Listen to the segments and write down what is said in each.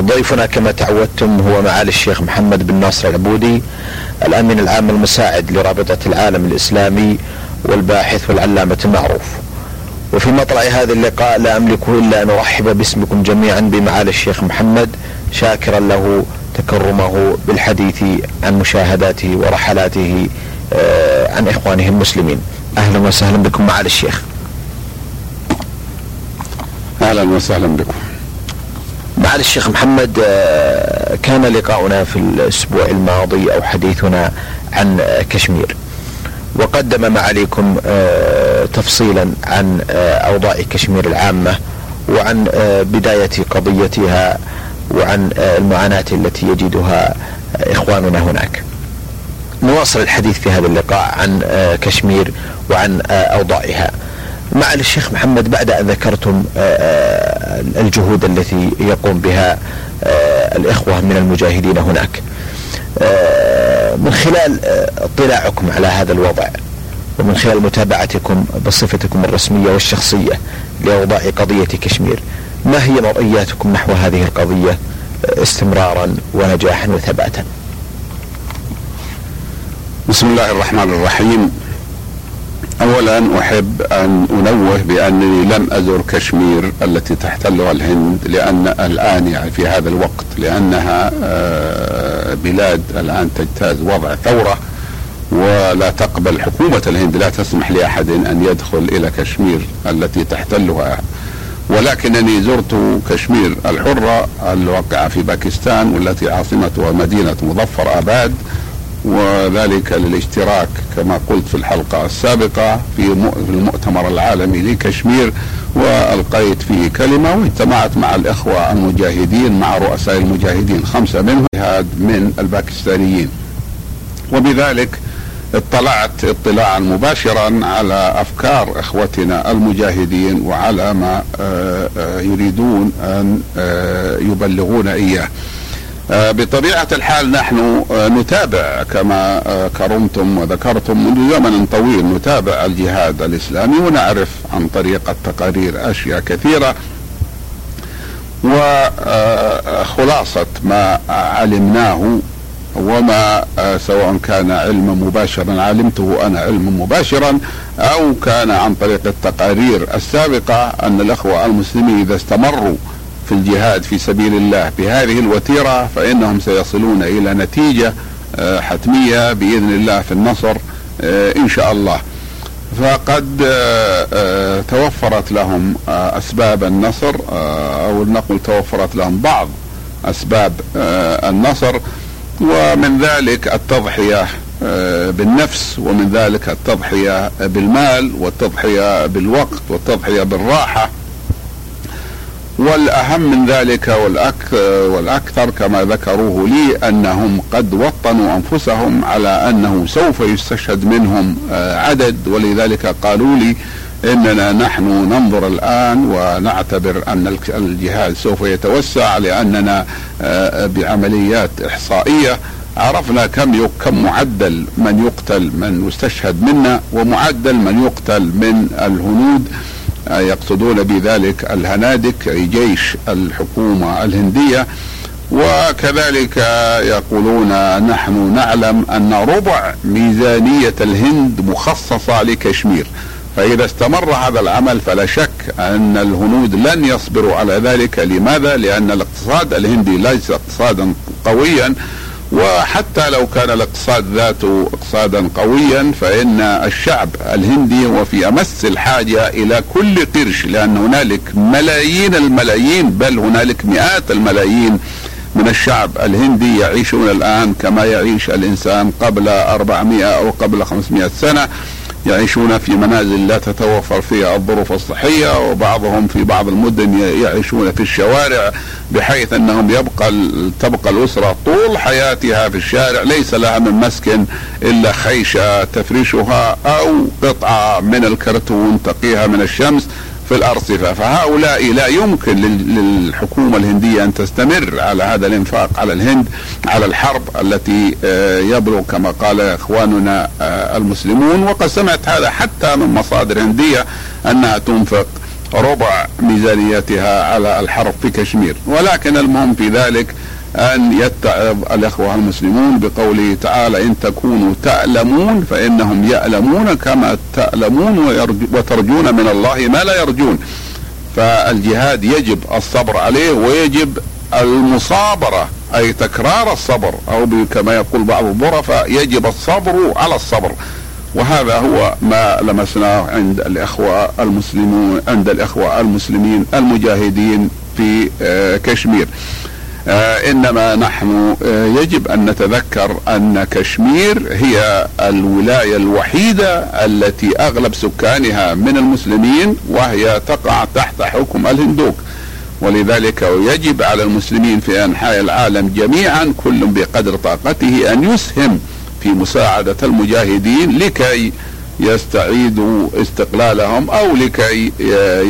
ضيفنا كما تعودتم هو معالي الشيخ محمد بن ناصر العبودي الأمين العام المساعد لرابطة العالم الإسلامي والباحث والعلامة المعروف. وفي مطلع هذا اللقاء لا املك إلا أن أرحب باسمكم جميعا بمعالي الشيخ محمد شاكرا له تكرمه بالحديث عن مشاهداته ورحلاته آه، عن إخوانه المسلمين. أهلا وسهلا بكم معالي الشيخ. أهلا وسهلا بكم. معالي الشيخ محمد آه، كان لقاؤنا في الأسبوع الماضي أو حديثنا عن آه، كشمير وقدم معاليكم آه، تفصيلا عن أوضاع كشمير العامة وعن بداية قضيتها وعن المعاناة التي يجدها إخواننا هناك. نواصل الحديث في هذا اللقاء عن كشمير وعن أوضاعها. معالي الشيخ محمد بعد أن ذكرتم آه، آه، الجهود التي يقوم بها آه، الإخوة من المجاهدين هناك. من خلال اطلاعكم على هذا الوضع ومن خلال متابعتكم بصفتكم الرسمية والشخصية لأوضاع قضية كشمير ما هي مرئياتكم نحو هذه القضية استمرارا ونجاحا وثباتا؟ بسم الله الرحمن الرحيم. اولا أحب أن أنوه بأنني لم أزر كشمير التي تحتلها الهند لأن الآن يعني في هذا الوقت لأنها آه، بلاد الآن تجتاز وضع ثورة ولا تقبل حكومة الهند لا تسمح لأحد أن يدخل إلى كشمير التي تحتلها. ولكنني زرت كشمير الحرة الواقعة في باكستان والتي عاصمتها مدينة مظفر آباد. وذلك للاشتراك كما قلت في الحلقة السابقة في المؤتمر العالمي لكشمير وألقيت فيه كلمة واجتمعت مع الإخوة المجاهدين مع رؤساء المجاهدين خمسة منهم من الباكستانيين وبذلك اطلعت اطلاعا مباشرا على أفكار إخوتنا المجاهدين وعلى ما آه، آه، يريدون أن آه، يبلغون إياه. آه، بطبيعة الحال نحن آه، نتابع كما آه، كرمتم وذكرتم منذ زمن طويل نتابع الجهاد الإسلامي ونعرف عن طريق التقارير أشياء كثيرة وخلاصة ما علمناه وما سواء كان علما مباشرا علمته أنا علما مباشرا أو كان عن طريق التقارير السابقة أن الأخوة المسلمين إذا استمروا في الجهاد في سبيل الله. بهذه الوتيرة فإنهم سيصلون إلى نتيجة آه، حتمية بإذن الله في النصر آه، إن شاء الله. فقد آه، توفرت لهم أسباب النصر أو نقول توفرت لهم بعض أسباب النصر. ومن ذلك التضحية بالنفس ومن ذلك التضحية بالمال والتضحية بالوقت والتضحية بالراحة. والأهم من ذلك والأكثر كما ذكروه لي أنهم قد وطنوا أنفسهم على أنه سوف يستشهد منهم آه، عدد. ولذلك قالوا لي إننا نحن ننظر الآن ونعتبر أن الجهاد سوف يتوسع لأننا آه، بعمليات إحصائية. عرفنا كم كم معدل من يقتل من يستشهد منا ومعدل من يقتل من الهنود. يقصدون بذلك الهنادك أي جيش الحكومة الهندية. وكذلك يقولون نحن نعلم أن ربع ميزانية الهند مخصصة لكشمير. فإذا استمر هذا العمل فلا شك أن الهنود لن يصبروا على ذلك. لماذا؟ لأن الاقتصاد الهندي ليس اقتصادا قويا. وحتى لو كان الاقتصاد ذاته اقتصادا قويا فإن الشعب الهندي هو في أمس الحاجة إلى كل قرش لأن هنالك ملايين الملايين بل هنالك مئات الملايين من الشعب الهندي يعيشون الآن كما يعيش الإنسان قبل 400 أو قبل 500 سنة. يعيشون في منازل لا تتوفر فيها الظروف الصحية وبعضهم في بعض المدن يعيشون في الشوارع بحيث أنهم يبقى تبقى الأسرة طول حياتها في الشارع ليس لها من مسكن إلا خيشة تفرشها أو قطعة من الكرتون تقيها من الشمس. في الارصفه فهؤلاء لا يمكن للحكومة الهندية أن تستمر على هذا الإنفاق على الهند على الحرب التي آه، يبلغ كما قال إخواننا آه، المسلمون. وقد سمعت هذا حتى من مصادر هندية أنها تنفق ربع ميزانيتها على الحرب في كشمير. ولكن المهم في ذلك أن يتعظ الإخوة المسلمون بقوله تعالى إن تكونوا تألمون فإنهم يألمون كما تألمون وترجون من الله ما لا يرجون. فالجهاد يجب الصبر عليه ويجب المصابرة أي تكرار الصبر أو كما يقول بعض الظرفاء يجب الصبر على الصبر. وهذا هو ما لمسناه عند الإخوة المسلمون عند الإخوة المسلمين المجاهدين في آه، كشمير. إنما نحن آه يجب أن نتذكر أن كشمير هي الولاية الوحيدة التي أغلب سكانها من المسلمين وهي تقع تحت حكم الهندوك. ولذلك يجب على المسلمين في أنحاء العالم جميعا كل بقدر طاقته أن يسهم في مساعدة المجاهدين لكي يستعيدوا استقلالهم أو لكي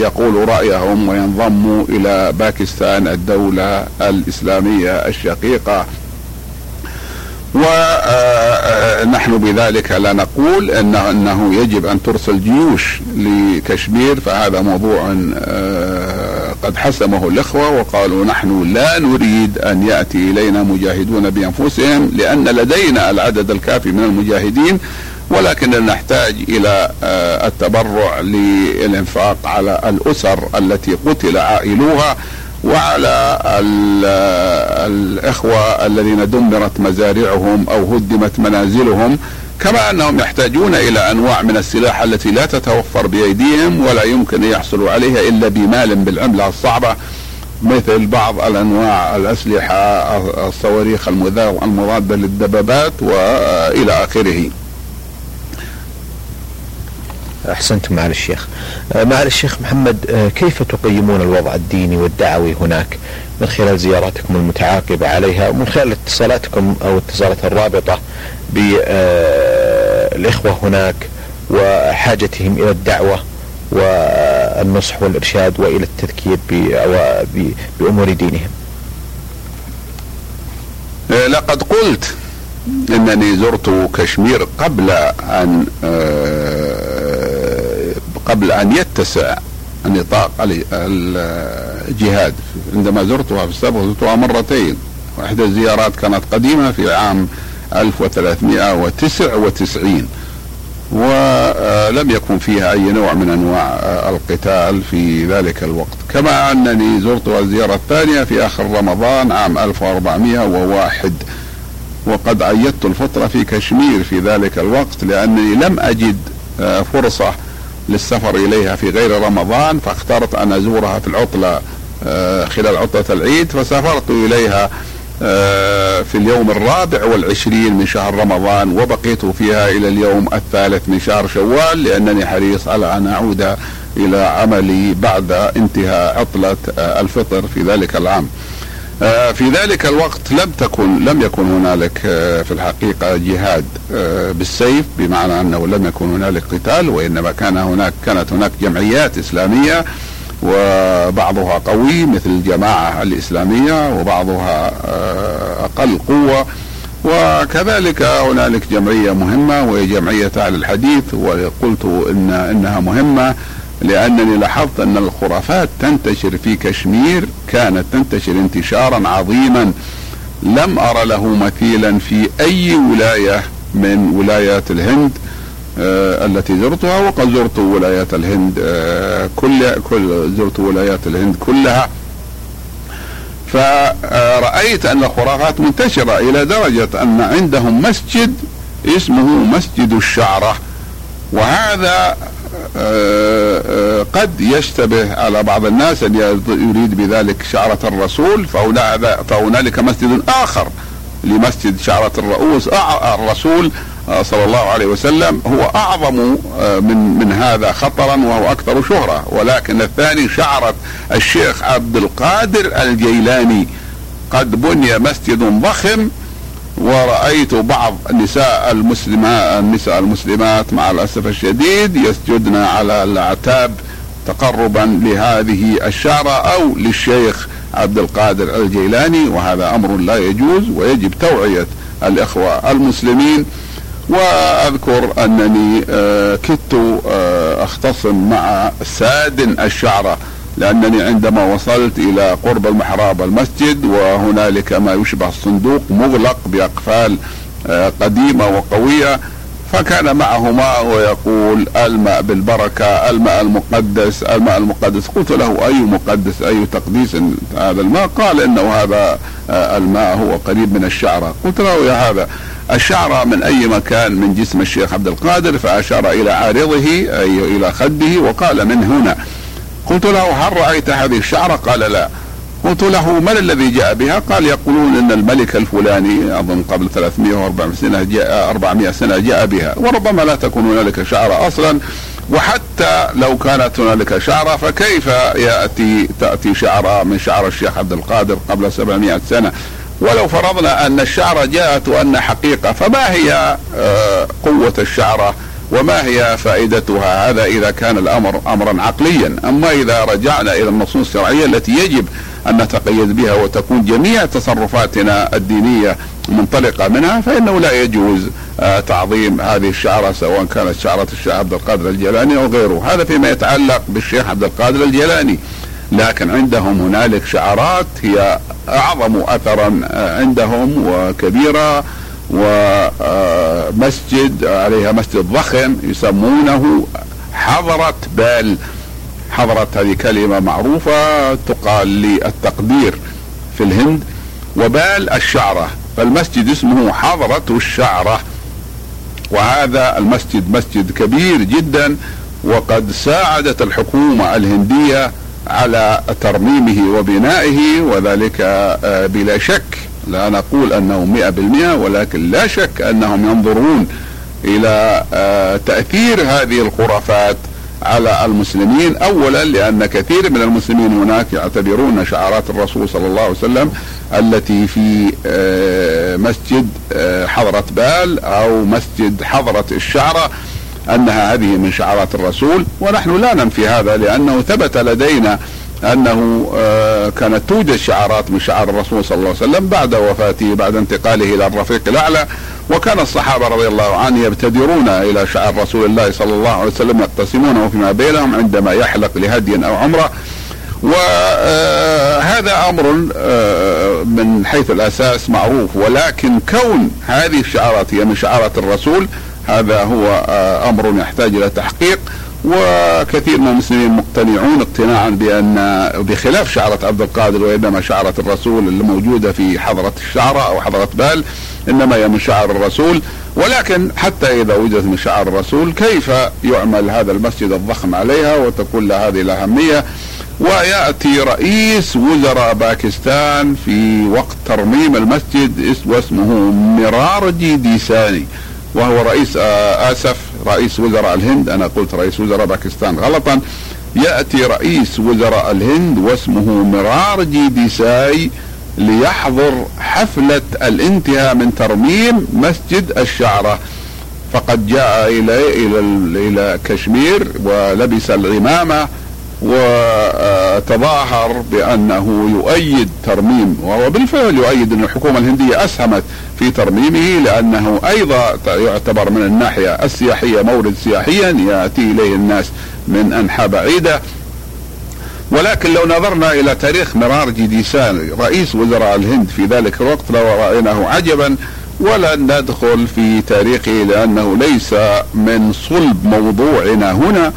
يقولوا رأيهم وينضموا إلى باكستان الدولة الإسلامية الشقيقة. ونحن بذلك لا نقول إنه يجب أن ترسل جيوش لكشمير فهذا موضوع آه، قد حسمه الإخوة وقالوا نحن لا نريد أن يأتي إلينا مجاهدون بأنفسهم لأن لدينا العدد الكافي من المجاهدين ولكن نحتاج إلى آه، التبرع للإنفاق على الأسر التي قتل عائلوها وعلى الإخوة الذين دمرت مزارعهم أو هدمت منازلهم كما أنهم يحتاجون إلى أنواع من السلاح التي لا تتوفر بأيديهم ولا يمكن أن يحصلوا عليها إلا بمال بالعملة الصعبة مثل بعض الأنواع الأسلحة الصواريخ المضادة للدبابات وإلى آخره. أحسنتم معالي الشيخ. آه، معالي الشيخ محمد آه، كيف تقيمون الوضع الديني والدعوي هناك من خلال زياراتكم المتعاقبة عليها ومن خلال اتصالاتكم أو اتصالات الرابطة بالاخوه آه، هناك وحاجتهم إلى الدعوة والنصح والإرشاد وإلى التذكير بأمور دينهم. لقد قلت إنني زرت كشمير قبل أن قبل أن يتسع نطاق الجهاد. عندما زرتها في السابق زرتها مرتين. واحدى الزيارات كانت قديمة في عام 1399 ولم يكن فيها أي نوع من أنواع القتال في ذلك الوقت. كما أنني زرتها الزيارة الثانية في آخر رمضان عام 1401 وقد عيدت الفترة في كشمير في ذلك الوقت لأنني لم أجد فرصة للسفر إليها في غير رمضان فاخترت أن أزورها في العطلة آه، خلال عطلة العيد فسافرت إليها آه، في اليوم الرابع والعشرين من شهر رمضان وبقيت فيها إلى اليوم الثالث من شهر شوال لأنني حريص على أن أعود إلى عملي بعد انتهاء عطلة آه، الفطر في ذلك العام. آه، في ذلك الوقت لم تكن لم يكن هنالك آه، في الحقيقة جهاد آه، بالسيف بمعنى أنه لم يكن هنالك قتال وإنما كان هناك كانت هناك جمعيات إسلامية وبعضها قوي مثل الجماعة الإسلامية وبعضها أقل قوة. وكذلك هنالك جمعية مهمة وهي جمعية أهل الحديث وقلت ان إنها مهمة. لأنني لاحظت أن الخرافات تنتشر في كشمير كانت تنتشر انتشارا عظيما. لم أرى له مثيلا في أي ولاية من ولايات الهند آه التي زرتها وقد زرت ولايات الهند آه كل كل زرت ولايات الهند كلها. فرأيت أن الخرافات منتشرة إلى درجة أن عندهم مسجد اسمه مسجد الشعرة. وهذا قد يشتبه على بعض الناس أن يريد بذلك شعرة الرسول فهنالك مسجد آخر لمسجد شعرة الرؤوس. الرسول صلى الله عليه وسلم هو أعظم من من هذا خطرا وهو أكثر شهرة. ولكن الثاني شعرة الشيخ عبد القادر الجيلاني. قد بني مسجد ضخم ورأيت بعض نساء المسلمات النساء المسلمات مع الأسف الشديد يسجدن على الأعتاب تقربا لهذه الشعرة أو للشيخ عبد القادر الجيلاني وهذا أمر لا يجوز ويجب توعية الإخوة المسلمين. وأذكر أنني آه، كدت آه، أختصم مع سادن الشعره لأنني عندما وصلت إلى قرب المحراب المسجد وهنالك ما يشبه الصندوق مغلق بأقفال آه، قديمة وقوية فكان معه ماء ويقول الماء بالبركة الماء المقدس الماء المقدس. قلت له أي مقدس؟ أي تقديس هذا الماء؟ قال إنه هذا آه، الماء هو قريب من الشعرة قلت له يا هذا الشعرة من أي مكان من جسم الشيخ عبد القادر؟ فأشار إلى عارضه أي إلى خده وقال من هنا. قلت له هل رأيت هذه الشعرة قال لا. قلت له من الذي جاء بها؟ قال يقولون إن الملك الفلاني أظن قبل 300 سنة جاء 400 سنة جاء بها. وربما لا تكون هنالك شعره أصلا. وحتى لو كانت هنالك شعره فكيف يأتي تأتي شعره من شعر الشيخ عبد القادر قبل 700 سنة؟ ولو فرضنا أن الشعره جاءت وأن حقيقة فما هي آه، قوة الشعره وما هي فائدتها؟ هذا إذا كان الأمر امرا عقليا. أما إذا رجعنا إلى النصوص الشرعية التي يجب أن نتقيد بها وتكون جميع تصرفاتنا الدينية منطلقة منها فإنه لا يجوز آه، تعظيم هذه الشعرة سواء كانت شعرة الشيخ عبد القادر الجيلاني أو غيره. هذا فيما يتعلق بالشيخ عبد القادر الجيلاني. لكن عندهم هنالك شعارات هي أعظم اثرا آه، عندهم وكبيرة. ومسجد عليها مسجد ضخم يسمونه حضرة بال حضرة هذه كلمة معروفة تقال للتقدير في الهند وبال الشعرة. فالمسجد اسمه حضرة الشعرة. وهذا المسجد مسجد كبير جدا وقد ساعدت الحكومة الهندية على ترميمه وبنائه وذلك آه، بلا شك. لا نقول أنه مئة بالمئة ولكن لا شك أنهم ينظرون إلى آه، تأثير هذه الخرافات على المسلمين. اولا لأن كثير من المسلمين هناك يعتبرون شعارات الرسول صلى الله عليه وسلم التي في آه، مسجد آه، حضرة بال أو مسجد حضرة الشعرة أنها هذه من شعارات الرسول. ونحن لا ننفي هذا لأنه ثبت لدينا أنه آه، كانت توجد شعارات من شعار الرسول صلى الله عليه وسلم بعد وفاته بعد انتقاله إلى الرفيق الأعلى. وكان الصحابة رضي الله عنهم يبتدرون إلى شعار رسول الله صلى الله عليه وسلم يقتسمونه فيما بينهم عندما يحلق لهدي أو عمرة. وهذا آه، أمر آه، من حيث الأساس معروف. ولكن كون هذه الشعارات هي من شعارات الرسول هذا هو أمر يحتاج إلى تحقيق. وكثير من المسلمين مقتنعون اقتناعا بان بخلاف شعرة عبد القادر وإنما شعرة الرسول اللي موجوده في حضرة الشعرة أو حضرة بال إنما هي من شعر الرسول. ولكن حتى إذا وجدت من شعر الرسول كيف يعمل هذا المسجد الضخم عليها وتكون له هذه الأهمية؟ ويأتي رئيس وزراء باكستان في وقت ترميم المسجد واسمه ميرارجي ديساني وهو رئيس آه، آسف رئيس وزراء الهند. أنا قلت رئيس وزراء باكستان. غلطا. يأتي رئيس وزراء الهند واسمه مرارجي ديساي ليحضر حفلة الانتهاء من ترميم مسجد الشعرة. فقد جاء إلى إلى إلى كشمير ولبس العمامة وتظاهر بأنه يؤيد ترميم وهو بالفعل يؤيد أن الحكومة الهندية أسهمت في ترميمه لأنه أيضا يعتبر من الناحية السياحية مورد سياحيا يأتي إليه الناس من أنحاء بعيدة. ولكن لو نظرنا إلى تاريخ مرار جديسان رئيس وزراء الهند في ذلك الوقت لو عجبا. ولن ندخل في تاريخه لأنه ليس من صلب موضوعنا هنا.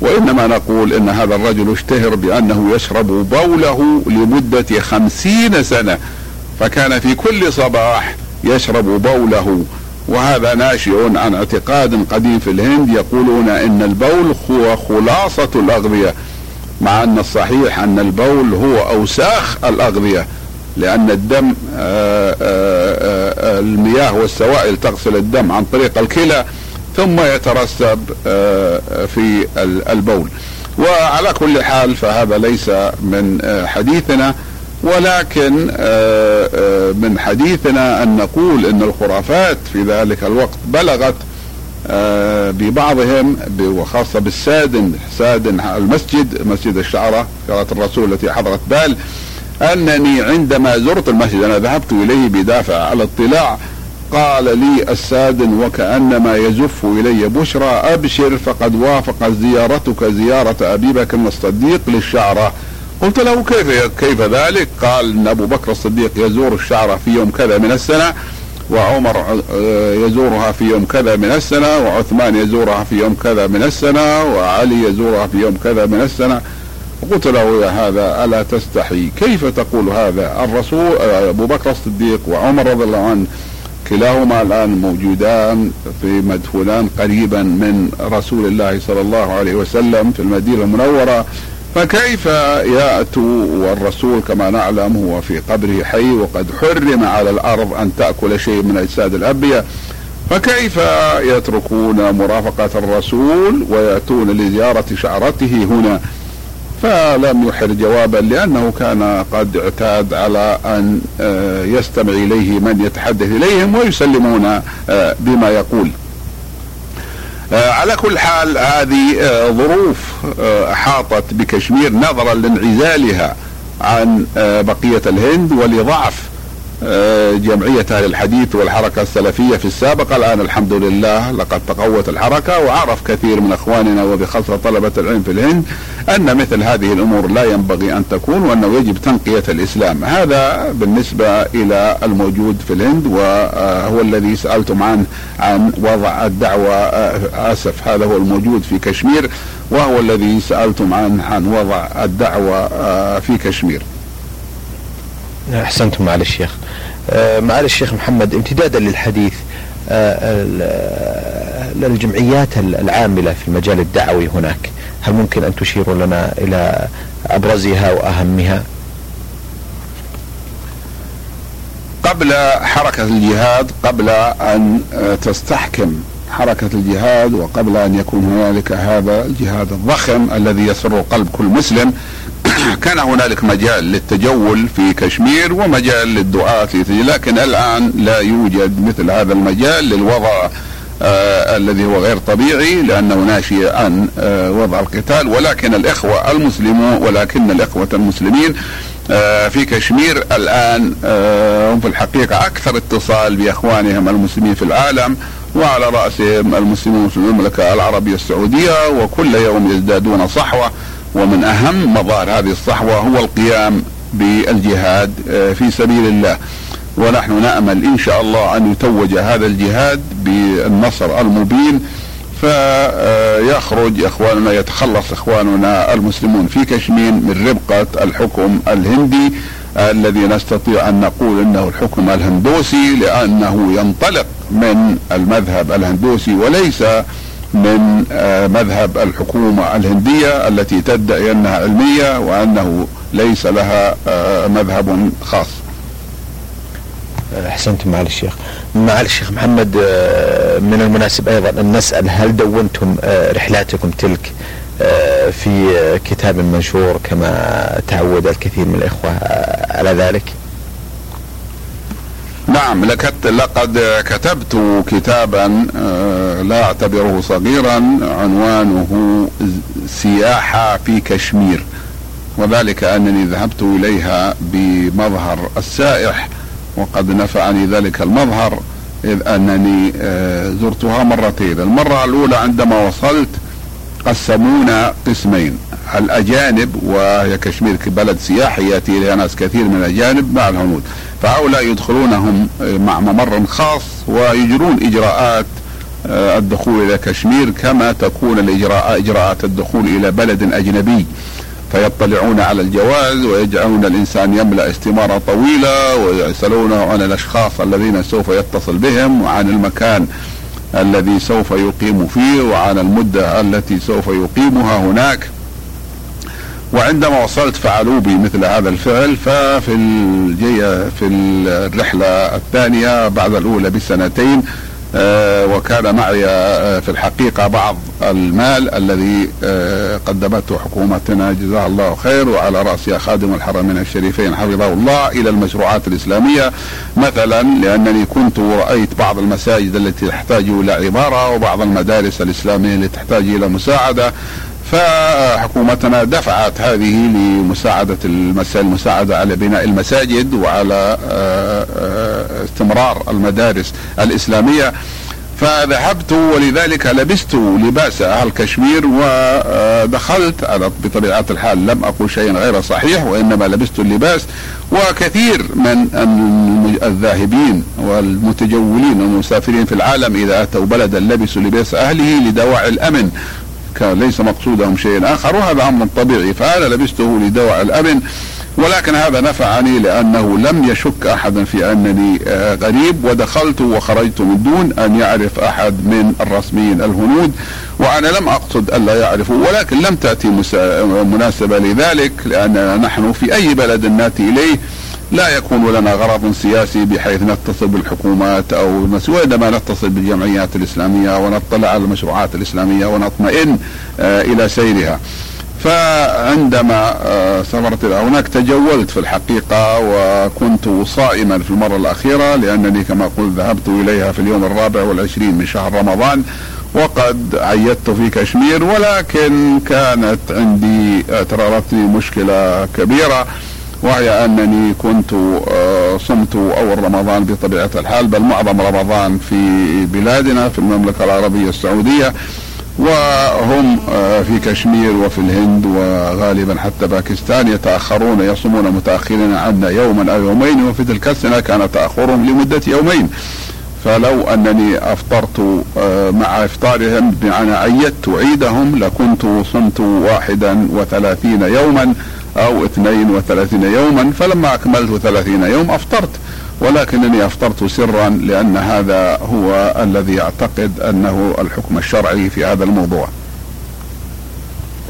وإنما نقول إن هذا الرجل اشتهر بأنه يشرب بوله لمدة خمسين سنة. فكان في كل صباح يشرب بوله. وهذا ناشئ عن اعتقاد قديم في الهند يقولون إن البول هو خلاصة الأغذية مع أن الصحيح أن البول هو أوساخ الأغذية لأن الدم آآ آآ المياه والسوائل تغسل الدم عن طريق الكلى ثم يترسب في البول. وعلى كل حال فهذا ليس من حديثنا. ولكن من حديثنا أن نقول إن الخرافات في ذلك الوقت بلغت ببعضهم وخاصة بالسادن سادن المسجد مسجد الشعرة شعرة الرسول التي حضرت بال أنني عندما زرت المسجد أنا ذهبت إليه بدافع على اطلاع قال لي السادن وكأنما يزف إلي بشرى أبشر فقد وافقت زيارتك زيارة أبي بكر الصديق للشعرة. قلت له كيف كيف ذلك؟ قال إن أبو بكر الصديق يزور الشعره في يوم كذا من السنة وعمر يزورها في يوم كذا من السنة وعثمان يزورها في يوم كذا من السنة وعلي يزورها في يوم كذا من السنة. قلت له يا هذا ألا تستحي؟ كيف تقول هذا؟ الرسول أبو بكر الصديق وعمر رضي الله عنه كلاهما الآن موجودان في مدفونان قريبا من رسول الله صلى الله عليه وسلم في المدينة المنورة. فكيف يأتوا والرسول كما نعلم هو في قبره حي وقد حرم على الأرض أن تأكل شيء من أجساد الأنبياء؟ فكيف يتركون مرافقة الرسول ويأتون لزيارة شعرته هنا؟ فلم يحر جوابا لأنه كان قد اعتاد على أن آه، يستمع إليه من يتحدث إليهم ويسلمون آه، بما يقول. على كل حال هذه آه، ظروف آه، أحاطت بكشمير نظرا لانعزالها عن بقية الهند ولضعف آه، جمعية أهل الحديث والحركة السلفية في السابق. الآن الحمد لله لقد تقوت الحركة وعرف كثير من أخواننا وبخاصة طلبة العلم في الهند أن مثل هذه الأمور لا ينبغي أن تكون وأنه يجب تنقية الإسلام. هذا بالنسبة إلى الموجود في الهند وهو الذي سألتم عنه عن وضع الدعوة آه، آسف هذا هو الموجود في كشمير وهو الذي سألتم عنه عن وضع الدعوة آه، في كشمير. أحسنتم معالي الشيخ. آه، معالي الشيخ محمد امتدادا للحديث آه، للجمعيات العاملة في المجال الدعوي هناك. هل ممكن أن تشيروا لنا إلى أبرزها وأهمها؟ قبل حركة الجهاد قبل أن تستحكم حركة الجهاد وقبل أن يكون هنالك هذا الجهاد الضخم الذي يسر قلب كل مسلم كان هنالك مجال للتجول في كشمير ومجال للدعاة لكن الآن لا يوجد مثل هذا المجال للوضع آه الذي هو غير طبيعي لأنه ناشئ عن آه وضع القتال. ولكن الإخوة المسلمون ولكن الإخوة المسلمين آه في كشمير الآن آه هم في الحقيقة أكثر اتصال بإخوانهم المسلمين في العالم وعلى رأسهم المسلمون في المملكة العربية السعودية وكل يوم يزدادون صحوة. ومن أهم مظاهر هذه الصحوة هو القيام بالجهاد آه، في سبيل الله. ونحن نأمل إن شاء الله أن يتوج هذا الجهاد بالنصر المبين فيخرج إخواننا يتخلص إخواننا المسلمون في كشمير من ربقة الحكم الهندي الذي نستطيع أن نقول إنه الحكم الهندوسي لأنه ينطلق من المذهب الهندوسي وليس من آه، مذهب الحكومة الهندية التي تدعي أنها علمية وأنه ليس لها آه، مذهب خاص أحسنتم معالي الشيخ معالي الشيخ محمد آه، من المناسب أيضا أن نسأل هل دونتم رحلاتكم تلك في كتاب منشور كما تعود الكثير من الإخوة على ذلك؟ نعم لقد لقد كتبت كتابا آه، لا أعتبره صغيرا عنوانه سياحة في كشمير. وذلك أنني ذهبت إليها بمظهر السائح وقد نفعني ذلك المظهر إذ أنني آه، زرتها مرتين. المرة الأولى عندما وصلت قسمونا قسمين الأجانب وهي كشمير بلد سياحي يأتي إليها ناس كثير من الأجانب مع الهنود. فهؤلاء يدخلونهم مع ممر خاص ويجرون إجراءات آه، الدخول إلى كشمير كما تكون الاجراء إجراءات الدخول إلى بلد أجنبي. فيطلعون على الجواز ويجعلون الإنسان يملأ استمارة طويلة ويسألونه عن الأشخاص الذين سوف يتصل بهم وعن المكان الذي سوف يقيم فيه وعن المدة التي سوف يقيمها هناك. وعندما وصلت فعلوا بي مثل هذا الفعل ففي الجي في الرحلة الثانية بعد الأولى بسنتين آه، وكان معي آه، في الحقيقة بعض المال الذي آه، قدمته حكومتنا جزاها الله خير وعلى رأسها خادم الحرمين الشريفين حفظه الله إلى المشروعات الإسلامية. مثلا لأنني كنت رأيت بعض المساجد التي تحتاج إلى عبارة وبعض المدارس الإسلامية التي تحتاج إلى مساعدة. فحكومتنا دفعت هذه لمساعدة المساعدة على بناء المساجد وعلى آه، آه، استمرار المدارس الإسلامية. فذهبت ولذلك لبست لباس أهل كشمير ودخلت على بطبيعة الحال لم أقل شيئا غير صحيح وإنما لبست اللباس. وكثير من الذاهبين والمتجولين والمسافرين في العالم إذا أتوا بلدا لبسوا لباس أهله لدواعي الأمن. ليس مقصودهم شيء آخر وهذا أمر طبيعي. فانا لبسته لدواء الأمن ولكن هذا نفعني لأنه لم يشك أحد في أنني آه، غريب ودخلت وخرجت من دون أن يعرف أحد من الرسميين الهنود وأنا لم أقصد الا يعرفوا ولكن لم تأتي مناسبة لذلك لأننا نحن في أي بلد نأتي إليه. لا يكون لنا غرض سياسي بحيث نتصل بالحكومات أو وإنما نتصل بالجمعيات الإسلامية ونطلع على المشروعات الإسلامية ونطمئن آه إلى سيرها. فعندما آه سافرت إلى هناك تجولت في الحقيقة وكنت صائما في المرة الأخيرة لأنني كما قلت ذهبت إليها في اليوم الرابع والعشرين من شهر رمضان وقد عيدت في كشمير ولكن كانت عندي اعترضتني مشكلة كبيرة وهي أنني كنت آه، صمت أول رمضان بطبيعة الحال بل معظم رمضان في بلادنا في المملكة العربية السعودية وهم آه، في كشمير وفي الهند وغالبا حتى باكستان يتأخرون يصومون متأخرين عنا يوما أو يومين وفي تلك السنة كان تأخرهم لمدة يومين. فلو أنني أفطرت آه، مع إفطارهم بمعنى عيدت عيدهم لكنت صمت واحدا وثلاثين يوما. أو 32 يوما فلما أكملت 30 يوم أفطرت ولكنني أفطرت سرا لأن هذا هو الذي أعتقد أنه الحكم الشرعي في هذا الموضوع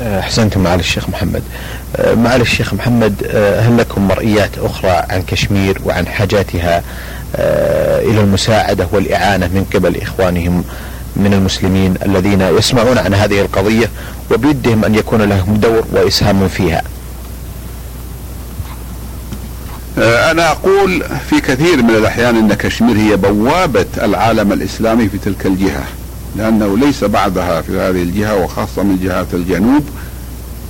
أحسنتم معالي الشيخ محمد. أه، معالي الشيخ محمد أه، هل لكم مرئيات أخرى عن كشمير وعن حاجاتها أه، إلى المساعدة والإعانة من قبل إخوانهم من المسلمين الذين يسمعون عن هذه القضية وبيدهم أن يكون لهم دور وإسهام فيها؟ آه، أنا أقول في كثير من الأحيان أن كشمير هي بوابة العالم الإسلامي في تلك الجهة لأنه ليس بعدها في هذه الجهة وخاصة من جهات الجنوب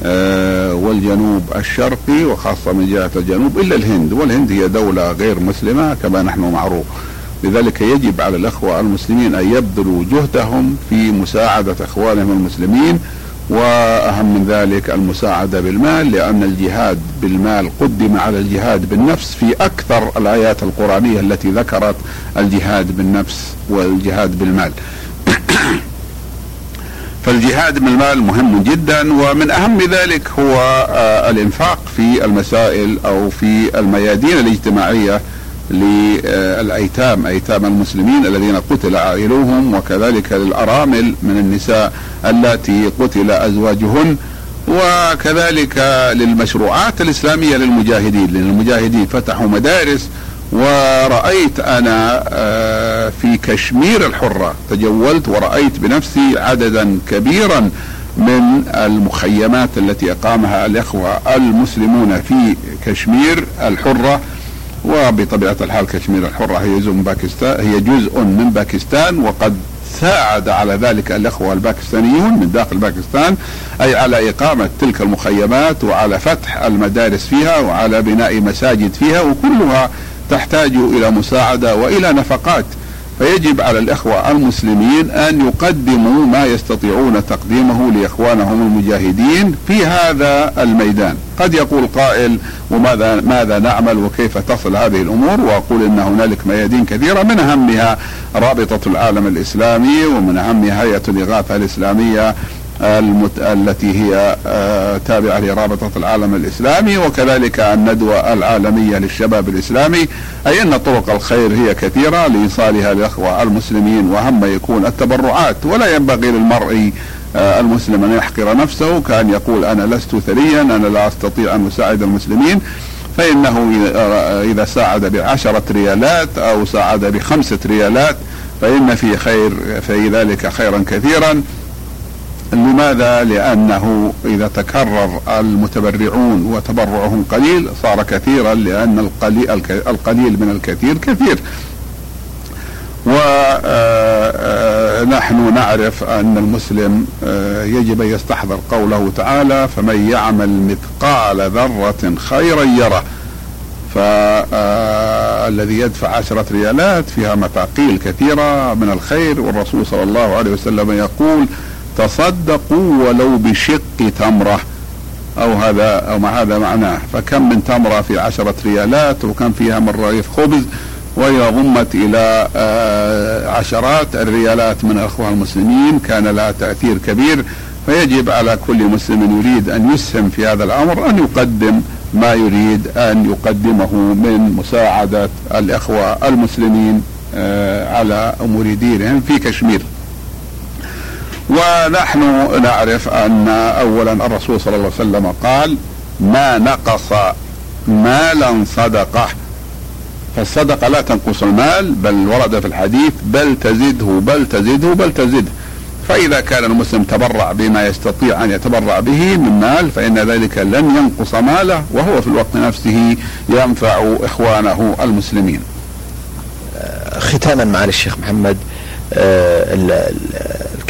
آه، والجنوب الشرقي وخاصة من جهة الجنوب إلا الهند. والهند هي دولة غير مسلمة كما نحن معروف. لذلك يجب على الأخوة المسلمين أن يبذلوا جهدهم في مساعدة إخوانهم المسلمين وأهم من ذلك المساعدة بالمال لأن الجهاد بالمال قدم على الجهاد بالنفس في أكثر الآيات القرآنية التي ذكرت الجهاد بالنفس والجهاد بالمال. فالجهاد بالمال مهم جدا ومن أهم ذلك هو آه، الإنفاق في المسائل أو في الميادين الاجتماعية للأيتام أيتام المسلمين الذين قتل عائلوهم وكذلك للأرامل من النساء اللاتي قتل أزواجهن وكذلك للمشروعات الإسلامية للمجاهدين. لأن المجاهدين فتحوا مدارس ورأيت أنا آه، في كشمير الحرة تجولت ورأيت بنفسي عددا كبيرا من المخيمات التي أقامها الإخوة المسلمون في كشمير الحرة. وبطبيعة الحال كشمير الحرة هي جزء من باكستان هي جزء من باكستان وقد ساعد على ذلك الأخوة الباكستانيون من داخل باكستان أي على إقامة تلك المخيمات وعلى فتح المدارس فيها وعلى بناء مساجد فيها وكلها تحتاج إلى مساعدة وإلى نفقات فيجب على الإخوة المسلمين أن يقدموا ما يستطيعون تقديمه لإخوانهم المجاهدين في هذا الميدان. قد يقول قائل وماذا ماذا نعمل وكيف تصل هذه الأمور؟ وأقول أن هنالك ميادين كثيرة من أهمها رابطة العالم الإسلامي ومن أهمها هيئة الإغاثة الإسلامية المت... التي هي آه تابعة لرابطة العالم الإسلامي وكذلك الندوة العالمية للشباب الإسلامي. أي أن طرق الخير هي كثيرة لإيصالها للأخوة المسلمين وهم يكون التبرعات. ولا ينبغي للمرء آه، المسلم أن يحقر نفسه كأن يقول أنا لست ثريا أنا لا أستطيع أن أساعد المسلمين. فإنه إذا ساعد بعشرة ريالات أو ساعد بخمسة ريالات فإن في خير في ذلك خيرا كثيرا. لماذا؟ لأنه إذا تكرر المتبرعون وتبرعهم قليل صار كثيرا لأن القليل, القليل من الكثير كثير ونحن آه، آه، نعرف أن المسلم آه، يجب أن يستحضر قوله تعالى فمن يعمل مثقال ذرة خيرا يره فالذي يدفع عشرة ريالات فيها مثاقيل كثيرة من الخير والرسول صلى الله عليه وسلم يقول تصدقوا ولو بشق تمرة أو هذا أو ما هذا معناه. فكم من تمرة في عشرة ريالات وكم فيها من رغيف خبز وإذا ضمت إلى آه، عشرات الريالات من الأخوة المسلمين. كان لها تأثير كبير. فيجب على كل مسلم يريد أن يسهم في هذا الأمر أن يقدم ما يريد أن يقدمه من مساعدة الإخوة المسلمين آه، على أمور دينهم في كشمير. ونحن نعرف أن أولا الرسول صلى الله عليه وسلم قال ما نقص مالا صدقة. فالصدقة لا تنقص المال بل ورد في الحديث بل تزده بل تزده بل تزده. فإذا كان المسلم تبرع بما يستطيع أن يتبرع به من مال فإن ذلك لن ينقص ماله وهو في الوقت نفسه ينفع إخوانه المسلمين. ختاما معالي الشيخ محمد آه،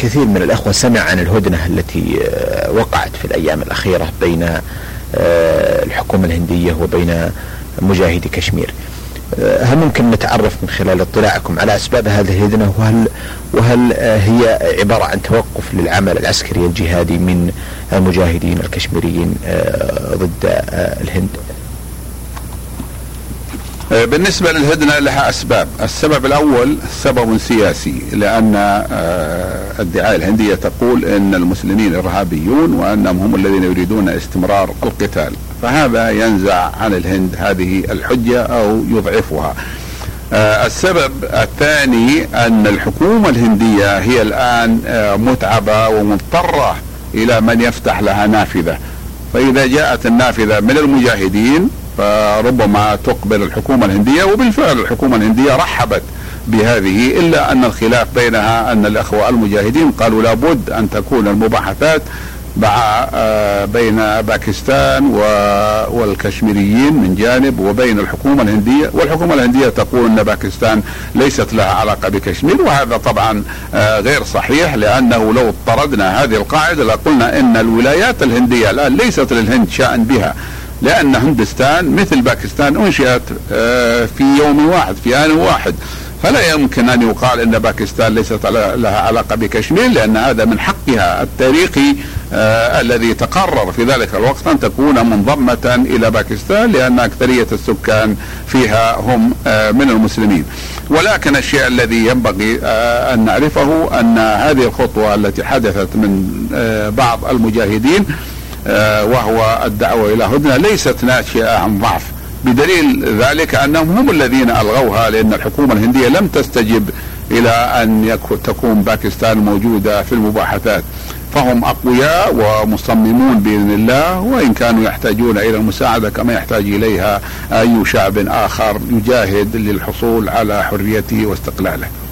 الكثير من الأخوة سمع عن الهدنة التي آه، وقعت في الأيام الأخيرة بين آه، الحكومة الهندية وبين مجاهدي كشمير هل ممكن نتعرف من خلال اطلاعكم على أسباب هذه الهدنة وهل وهل هي عبارة عن توقف للعمل العسكري الجهادي من المجاهدين الكشميريين ضد الهند؟ آه، بالنسبة للهدنة لها أسباب. السبب الأول سبب سياسي لأن آه، الدعاية الهندية تقول أن المسلمين إرهابيون وأنهم هم الذين يريدون استمرار القتال. فهذا ينزع عن الهند هذه الحجة أو يضعفها. آه، السبب الثاني أن الحكومة الهندية هي الآن متعبة ومضطرة إلى من يفتح لها نافذة. فإذا جاءت النافذة من المجاهدين فربما تقبل الحكومة الهندية وبالفعل الحكومة الهندية رحبت بهذه إلا أن الخلاف بينها أن الأخوة المجاهدين قالوا لابد أن تكون المباحثات مع آه، بين باكستان والكشميريين من جانب وبين الحكومة الهندية. والحكومة الهندية تقول أن باكستان ليست لها علاقة بكشمير وهذا طبعا آه، غير صحيح لأنه لو اضطردنا هذه القاعدة لقلنا أن الولايات الهندية الآن ليست للهند شأن بها. لأن هندستان مثل باكستان أنشئت آه، في يوم واحد في آن واحد. فلا يمكن أن يقال أن باكستان ليست لها علاقة بكشمير لأن هذا من حقها التاريخي آه الذي تقرر في ذلك الوقت أن تكون منضمة إلى باكستان لأن أكثرية السكان فيها هم آه من المسلمين. ولكن الشيء الذي ينبغي أن نعرفه أن هذه الخطوة التي حدثت من بعض المجاهدين وهو الدعوة إلى هدنة ليست ناشئة عن ضعف. بدليل ذلك أنهم هم الذين ألغوها لأن الحكومة الهندية لم تستجب إلى أن تكون باكستان موجودة في المباحثات. فهم أقوياء ومصممون بإذن الله وإن كانوا يحتاجون إلى المساعدة كما يحتاج إليها أي شعب آخر يجاهد للحصول على حريته واستقلاله. آه،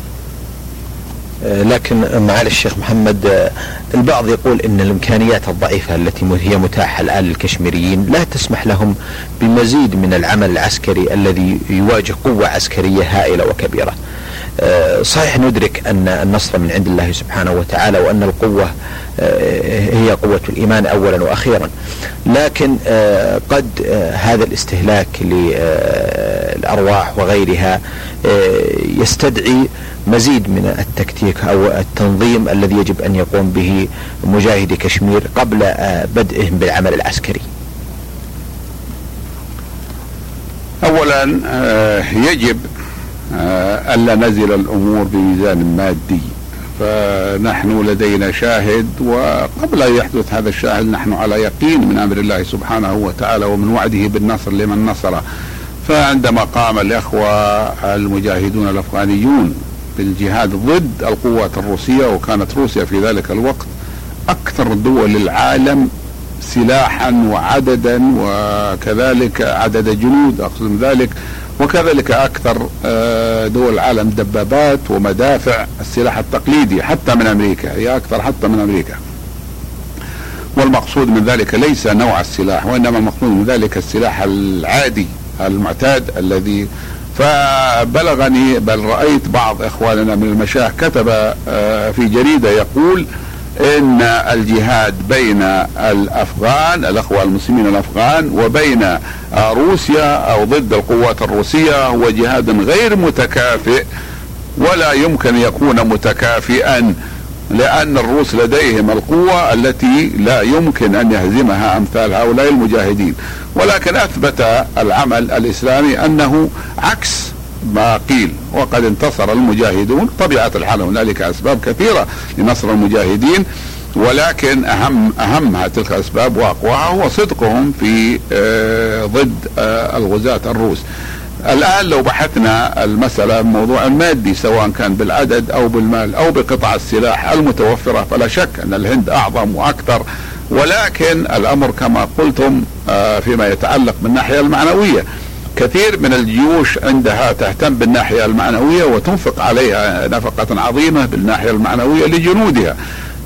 لكن معالي الشيخ محمد آه، البعض يقول إن الإمكانيات الضعيفة التي هي متاحة الآن للكشميريين لا تسمح لهم بمزيد من العمل العسكري الذي يواجه قوة عسكرية هائلة وكبيرة. آه، صحيح ندرك أن النصر من عند الله سبحانه وتعالى وأن القوة هي قوة الإيمان اولا وأخيرا. لكن قد هذا الاستهلاك للارواح وغيرها يستدعي مزيد من التكتيك أو التنظيم الذي يجب أن يقوم به مجاهدي كشمير قبل آه، بدئهم بالعمل العسكري. اولا آه، يجب آه، ألا نزل الأمور بميزان مادي. فنحن لدينا شاهد وقبل أن يحدث هذا الشاهد نحن على يقين من أمر الله سبحانه وتعالى ومن وعده بالنصر لمن نصره. فعندما قام الإخوة المجاهدون الأفغانيون بالجهاد ضد القوات الروسية وكانت روسيا في ذلك الوقت أكثر دول العالم سلاحا وعددا وكذلك عدد جنود أقصد من ذلك وكذلك أكثر آه، دول العالم دبابات ومدافع السلاح التقليدي حتى من أمريكا هي أكثر حتى من أمريكا. والمقصود من ذلك ليس نوع السلاح وإنما المقصود من ذلك السلاح العادي المعتاد الذي فبلغني بل رأيت بعض إخواننا من المشايخ كتب آه، في جريدة يقول إن الجهاد بين الأفغان الأخوة المسلمين الأفغان وبين روسيا أو ضد القوات الروسية هو جهاد غير متكافئ ولا يمكن يكون متكافئا لأن الروس لديهم القوة التي لا يمكن أن يهزمها أمثال هؤلاء المجاهدين. ولكن أثبت العمل الإسلامي أنه عكس ما قيل وقد انتصر المجاهدون. طبيعة الحال هنالك أسباب كثيرة لنصر المجاهدين ولكن أهم أهمها تلك الأسباب وأقواها هو صدقهم في آه، ضد آه، الغزاة الروس. الآن لو بحثنا المسألة موضوع مادي سواء كان بالعدد أو بالمال أو بقطع السلاح المتوفرة فلا شك أن الهند أعظم وأكثر. ولكن الأمر كما قلتم آه، فيما يتعلق بالناحية المعنوية. كثير من الجيوش عندها تهتم بالناحية المعنوية وتنفق عليها نفقة عظيمة بالناحية المعنوية لجنودها.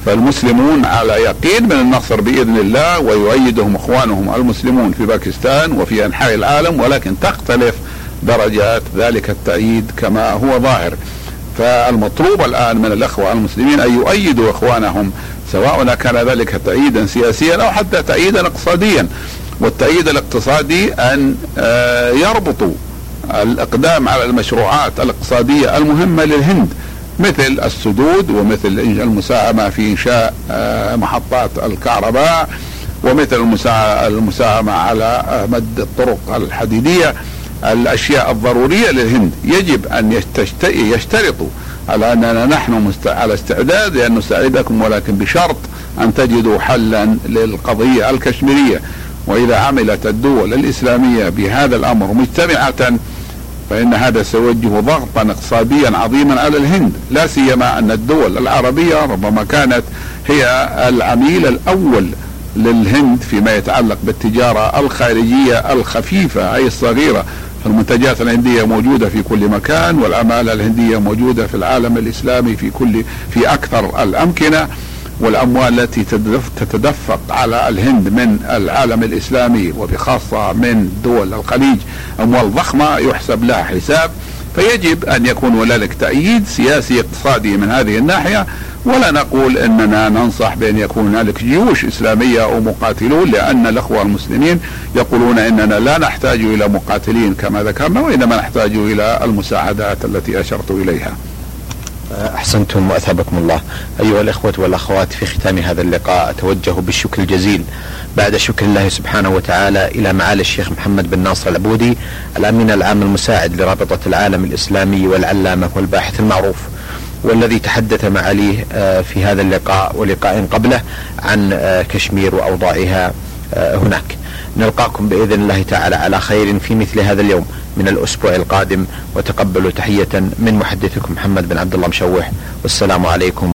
فالمسلمون على يقين من النصر بإذن الله ويؤيدهم إخوانهم المسلمون في باكستان وفي أنحاء العالم ولكن تختلف درجات ذلك التأييد كما هو ظاهر. فالمطلوب الآن من الأخوة المسلمين أن يؤيدوا إخوانهم سواء كان ذلك تأييدا سياسيا أو حتى تأييدا اقتصاديا. والتأييد الاقتصادي أن آه، يربطوا الإقدام على المشروعات الاقتصادية المهمة للهند مثل السدود ومثل المساهمة في إنشاء آه، محطات الكهرباء ومثل المساهمة على مد الطرق الحديدية. الأشياء الضرورية للهند يجب أن يشترطوا على أننا نحن على استعداد لأن نساعدكم ولكن بشرط أن تجدوا حلا للقضية الكشميرية. وإذا عملت الدول الإسلامية بهذا الأمر مجتمعة فإن هذا سيوجه ضغطا اقتصاديا عظيما على الهند. لا سيما أن الدول العربية ربما كانت هي العميل الأول للهند فيما يتعلق بالتجارة الخارجية الخفيفة أي الصغيرة. المنتجات الهندية موجودة في كل مكان والعماله الهندية موجودة في العالم الإسلامي في كل في أكثر الأمكنة. والأموال التي تتدفق على الهند من العالم الإسلامي وبخاصة من دول الخليج. أموال ضخمة يحسب لها حساب. فيجب أن يكون هنالك تأييد سياسي اقتصادي من هذه الناحية. ولا نقول إننا ننصح بأن يكون هنالك جيوش إسلامية أو مقاتلون لأن الأخوة المسلمين يقولون إننا لا نحتاج إلى مقاتلين كما ذكرنا وإنما نحتاج إلى المساعدات التي أشرت إليها. أحسنتم وأثابكم الله. أيها الإخوة والأخوات في ختام هذا اللقاء أتوجه بالشكر الجزيل بعد شكر الله سبحانه وتعالى إلى معالي الشيخ محمد بن ناصر العبودي الأمين العام المساعد لرابطة العالم الإسلامي والعلامة والباحث المعروف. والذي تحدث معاليه آه، في هذا اللقاء ولقاء قبله عن آه، كشمير وأوضاعها آه، هناك. نلقاكم بإذن الله تعالى على خير في مثل هذا اليوم من الأسبوع القادم وتقبلوا تحية من محدثكم محمد بن عبد الله مشوح والسلام عليكم